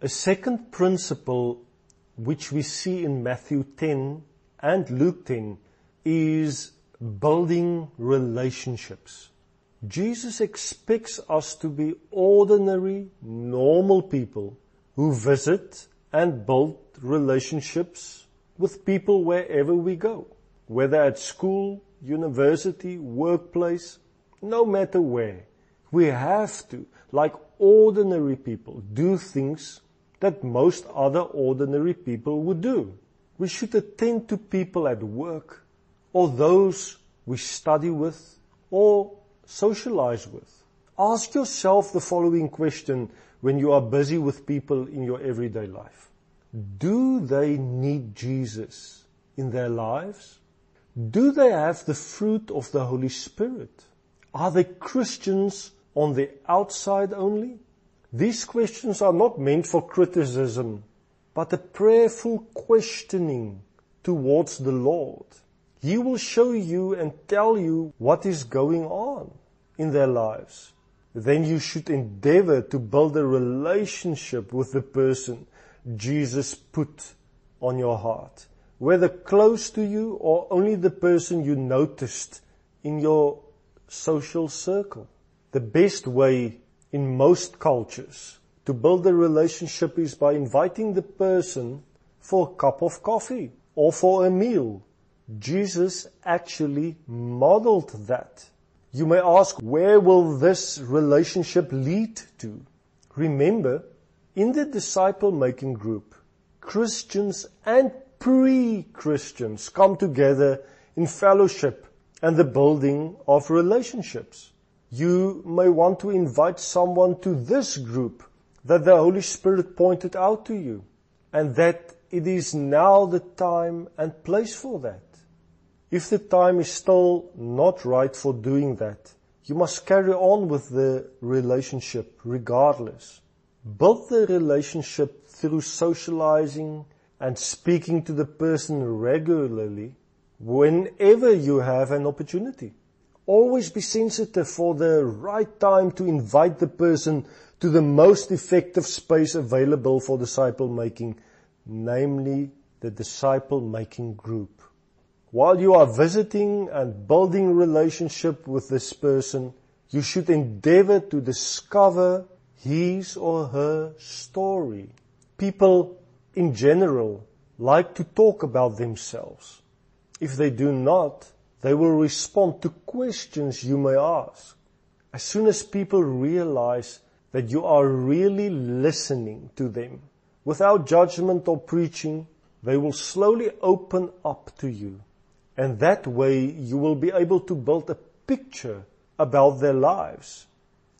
A second principle which we see in Matthew 10 and Luke 10 is building relationships. Jesus expects us to be ordinary, normal people who visit and build relationships with people wherever we go, whether at school, university, workplace, no matter where. We have to, like ordinary people, do things that most other ordinary people would do. We should attend to people at work or those we study with or socialize with. Ask yourself the following question when you are busy with people in your everyday life. Do they need Jesus in their lives? Do they have the fruit of the Holy Spirit? Are they Christians on the outside only? These questions are not meant for criticism, but a prayerful questioning towards the Lord. He will show you and tell you what is going on in their lives. Then you should endeavor to build a relationship with the person Jesus put on your heart. Whether close to you or only the person you noticed in your social circle. The best way in most cultures to build a relationship is by inviting the person for a cup of coffee or for a meal Jesus actually modeled that. You may ask, where will this relationship lead to? Remember, in the disciple making group, Christians and pre-Christians come together in fellowship and the building of relationships. You may want to invite someone to this group that the Holy Spirit pointed out to you and that it is now the time and place for that. If the time is still not right for doing that, you must carry on with the relationship regardless. Build the relationship through socializing and speaking to the person regularly whenever you have an opportunity. Always be sensitive for the right time to invite the person to the most effective space available for disciple making, namely the disciple making group. While you are visiting and building relationship with this person, you should endeavor to discover his or her story. People in general like to talk about themselves. If they do not, they will respond to questions you may ask. As soon as people realize that you are really listening to them without judgment or preaching, they will slowly open up to you and that way you will be able to build a picture about their lives.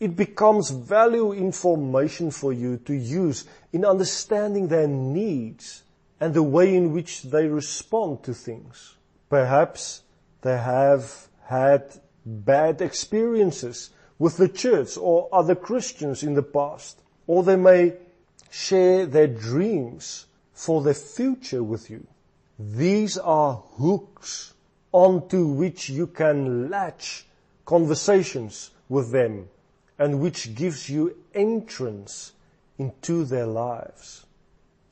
It becomes value information for you to use in understanding their needs and the way in which they respond to things. Perhaps they have had bad experiences with the church or other Christians in the past, or they may share their dreams for their future with you. These are hooks onto which you can latch conversations with them and which gives you entrance into their lives.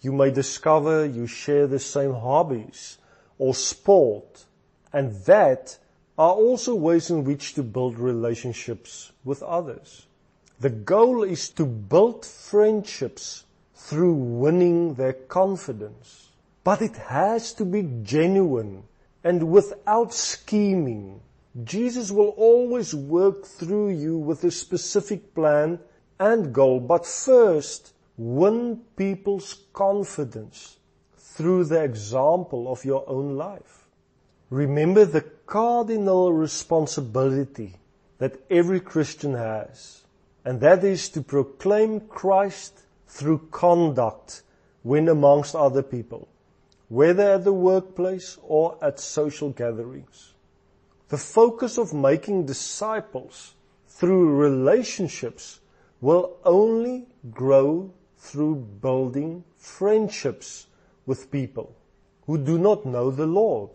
You may discover you share the same hobbies or sport and that are also ways in which to build relationships with others. The goal is to build friendships through winning their confidence. But it has to be genuine and without scheming. Jesus will always work through you with a specific plan and goal, but first, win people's confidence through the example of your own life. Remember the cardinal responsibility that every Christian has, and that is to proclaim Christ through conduct when amongst other people whether at the workplace or at social gatherings. The focus of making disciples through relationships will only grow through building friendships with people who do not know the Lord,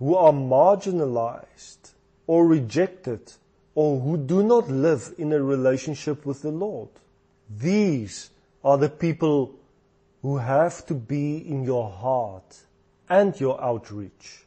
who are marginalized or rejected or who do not live in a relationship with the Lord. These are the people who have to be in your heart and your outreach.